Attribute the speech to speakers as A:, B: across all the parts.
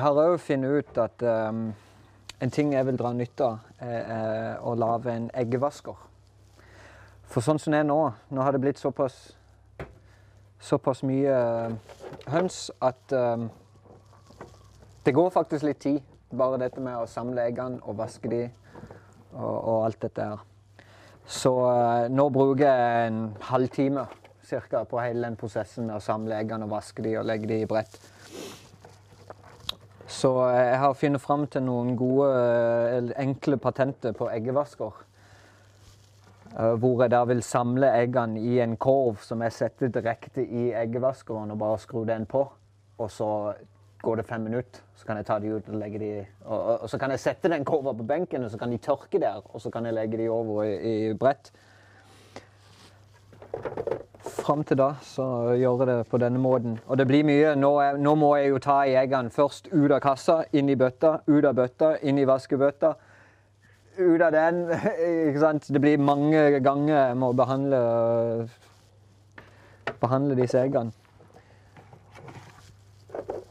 A: Jeg har òg funnet ut at um, en ting jeg vil dra nytte av, er, er å lage en eggevasker. For sånn som det er nå, nå har det blitt såpass, såpass mye uh, høns at um, det går faktisk litt tid. Bare dette med å samle eggene og vaske de og, og alt dette her. Så uh, nå bruker jeg en halvtime cirka, på hele den prosessen med å samle eggene og vaske de og legge de i brett. Så jeg har funnet fram til noen gode, enkle patenter på eggevasker. Eh, Hvor jeg da vil samle eggene i en korv som jeg setter direkte i eggevaskeren og bare skrur den på. Og så går det fem minutter, så kan jeg ta de ut og legge de Og, og, og så kan jeg sette den korva på benken, og så kan de tørke der. Og så kan jeg legge de over i, i brett. Fram til da så gjør jeg det på denne måten. Og det blir mye. Nå, er, nå må jeg jo ta eggene først ut av kassa, inn i bøtta, ut av bøtta, inn i vaskebøtta. Ut av den. Ikke sant? Det blir mange ganger jeg må behandle, behandle disse eggene.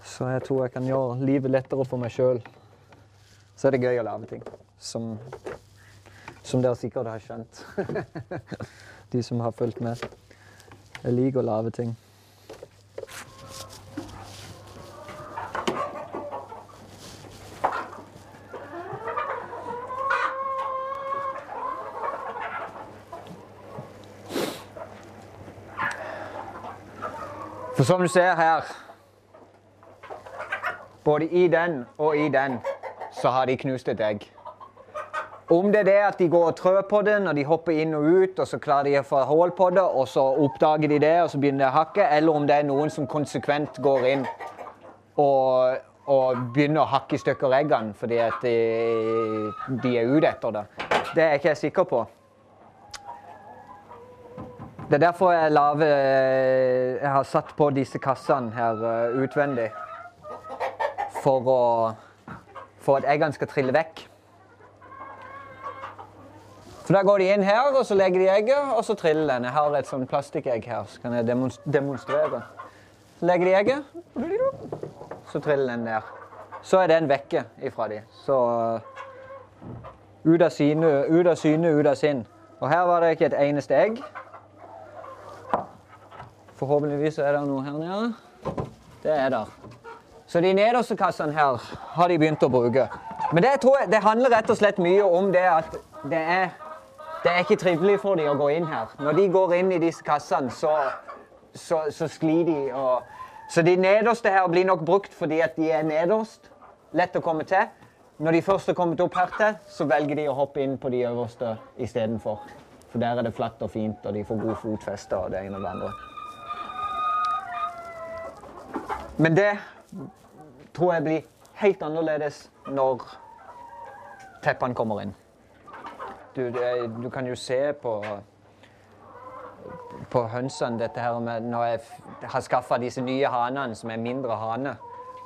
A: Så jeg tror jeg kan gjøre livet lettere for meg sjøl. Så er det gøy å lage ting. Som, som dere sikkert har skjønt. De som har fulgt med. Jeg liker å lage ting. For som du ser her Både i den og i den så har de knust et egg. Om det er det at de går og trør på det når de hopper inn og ut, og så klarer de å få hull på det, og så oppdager de det, og så begynner det å hakke, eller om det er noen som konsekvent går inn og, og begynner å hakke i stykker eggene fordi at de, de er ute etter det. Det er ikke jeg sikker på. Det er derfor jeg, laver, jeg har satt på disse kassene her uh, utvendig. For, å, for at eggene skal trille vekk. Så Da går de inn her, og så legger de egget, og så triller den. Jeg har et sånn plastikkegg her, så kan jeg demonstrere. Så legger de egget, så triller den der. Så er den vekke ifra de. Så ut av syne, ut av syne, ut av sinn. Og her var det ikke et eneste egg. Forhåpentligvis er det noe her nede. Det er der. Så de nederste kassene her har de begynt å bruke. Men det, tror jeg, det handler rett og slett mye om det at det er, det er ikke trivelig for dem å gå inn her. Når de går inn i disse kassene, så, så, så sklir de. Og, så de nederste her blir nok brukt fordi at de er nederst. Lett å komme til. Når de først er kommet opp her til, så velger de å hoppe inn på de øverste istedenfor. For der er det flatt og fint, og de får god fotfeste og det ene og det andre. Men det tror jeg blir helt annerledes når teppene kommer inn. Du, du kan jo se på, på hønsene dette her med Når jeg har skaffa disse nye hanene, som er mindre hane,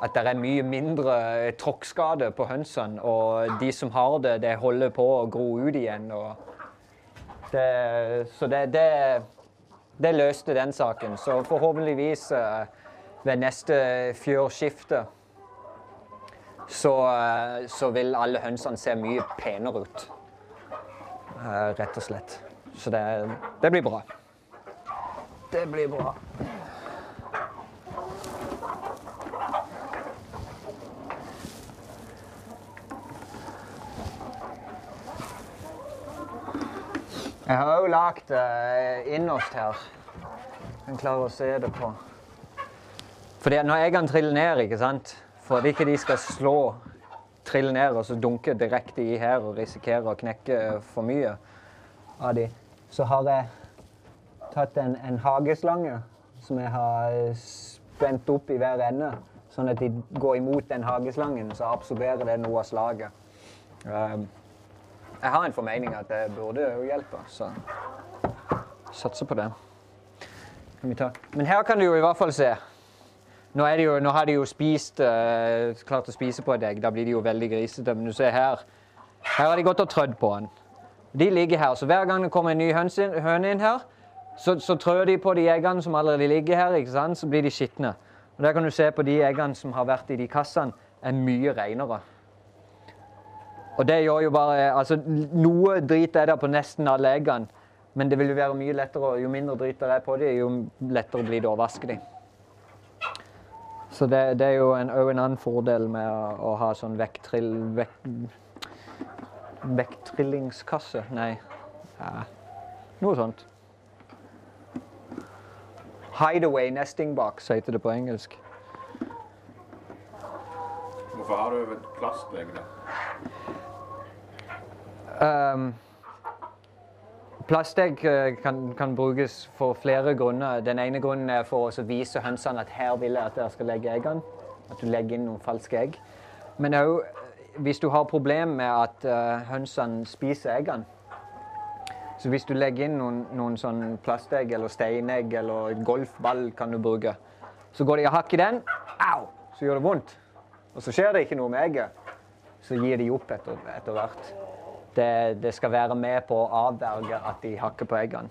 A: at det er mye mindre tråkkskade på hønsene. Og de som har det, det holder på å gro ut igjen. Det, så det, det, det løste den saken. Så forhåpentligvis eh, ved neste fjørskifte så, så, vil alle hønsene se mye penere ut. Rett og slett. Så det, det blir bra. Det blir bra. Jeg har òg lagd det innerst her. En klarer å se det på. Fordi når eggene triller ned, ikke sant For at ikke de skal slå, trille ned og så dunke direkte i her og risikere å knekke for mye av de, så har jeg tatt en, en hageslange som jeg har spent opp i hver ende. Sånn at de går imot den hageslangen, så absorberer det noe av slaget. Um, jeg har en formening at det burde jo hjelpe, så satser på det. Men her kan du jo i hvert fall se. Nå, jo, nå har de jo spist, uh, klart å spise på et egg. Da blir de jo veldig grisete. Men du ser her Her har de gått og trødd på den. De ligger her. Så hver gang det kommer en ny høne inn her, så, så trør de på de eggene som allerede ligger her. ikke sant? Så blir de skitne. Og Der kan du se på de eggene som har vært i de kassene. er mye renere. Og det gjør jo bare Altså, noe drit er der på nesten alle eggene, men det vil jo være mye lettere Jo mindre drit det er på dem, jo lettere blir det å vaske dem. Så det, det er jo en, en, annen fordel med å, å ha sånn vekttrill... Vek, vekttryllingskasse Nei, ja, noe sånt. Hideaway nesting box heter det på engelsk.
B: Hvorfor har du et plastegg.
A: Um, Plastegg eh, kan, kan, brukes for flere grunner. Den ene grunnen er for å vise hønsene at her vil jeg at dere skal legge eggene. At du legger inn noen falske egg. Men òg hvis du har problemer med at uh, hønsene spiser eggene. Så hvis du legger inn noen, noen sånn plastegg eller steinegg eller golfball kan du bruke, så går de og hakker den, au, så gjør det vondt. Og så skjer det ikke noe med egget. Så gir de opp etter, etter hvert. Det, det, skal være med på å avverge at de hakker på eggene.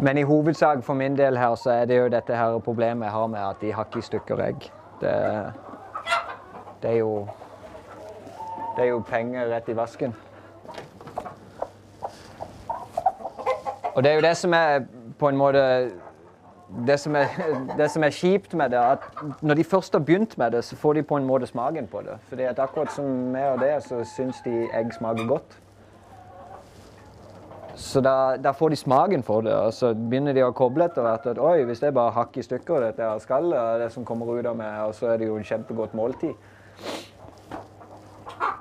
A: Men i hovedsak for min del her så er det jo dette her problemet jeg har med at de hakker i stykker egg. Det, det er jo Det er jo penger rett i vasken. Og det er jo det som er på en måte det som, er, det som er kjipt med det, at når de først har begynt med det, så får de på en måte smaken på det. Fordi at akkurat som meg og det, så syns de egg smaker godt. Så da, da, får de smaken for det, og så begynner de å koble etter hvert at oi, hvis det bare hakker i stykker dette her skallet, og det som kommer ut av meg, og så er det jo et kjempegodt måltid.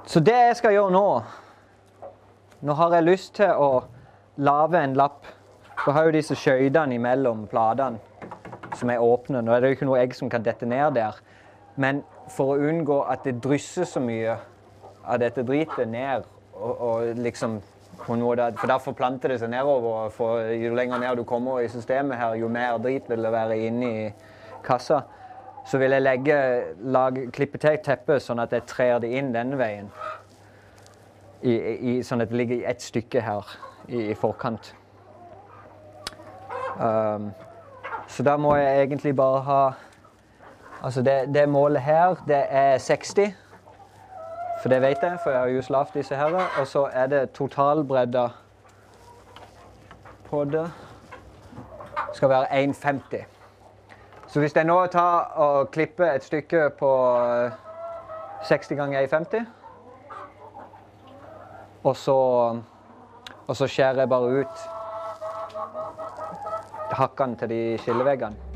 A: Så det jeg skal gjøre nå Nå har jeg lyst til å lage en lapp. For har jo disse skøytene imellom platene som er åpne. Nå er det jo ikke noe egg som kan dette ned der. Men for å unngå at det drysser så mye av dette dritet ned, og, og liksom For da forplanter det seg nedover. For jo lenger ned du kommer i systemet her, jo mer drit vil det være inni kassa. Så vil jeg legge, lage, klippe til teppet sånn at jeg trer det inn denne veien. I, i, sånn at det ligger i ett stykke her i, i forkant. Um, så da må jeg egentlig bare ha Altså det, det, målet her, det er 60. For det vet jeg, for jeg har just lagd disse her. Og så er det totalbredda på det skal være 1,50. Så hvis jeg nå tar og klipper et stykke på 60 ganger 1,50 og så, og så skjærer jeg bare ut hakkene til de skilleveggene.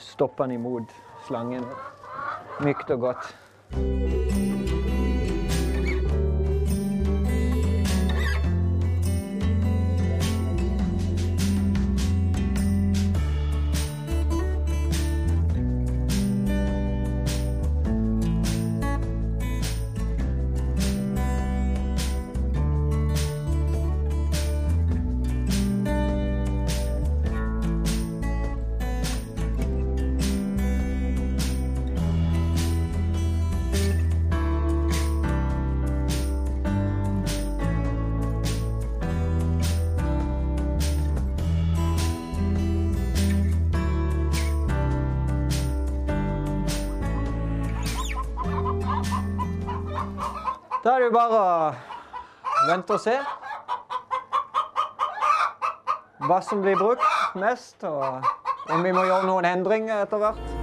A: Stopper han imot slangen mykt og godt. Da er det jo bare å vente og se hva som blir brukt mest, og om vi må gjøre noen endringer etter hvert.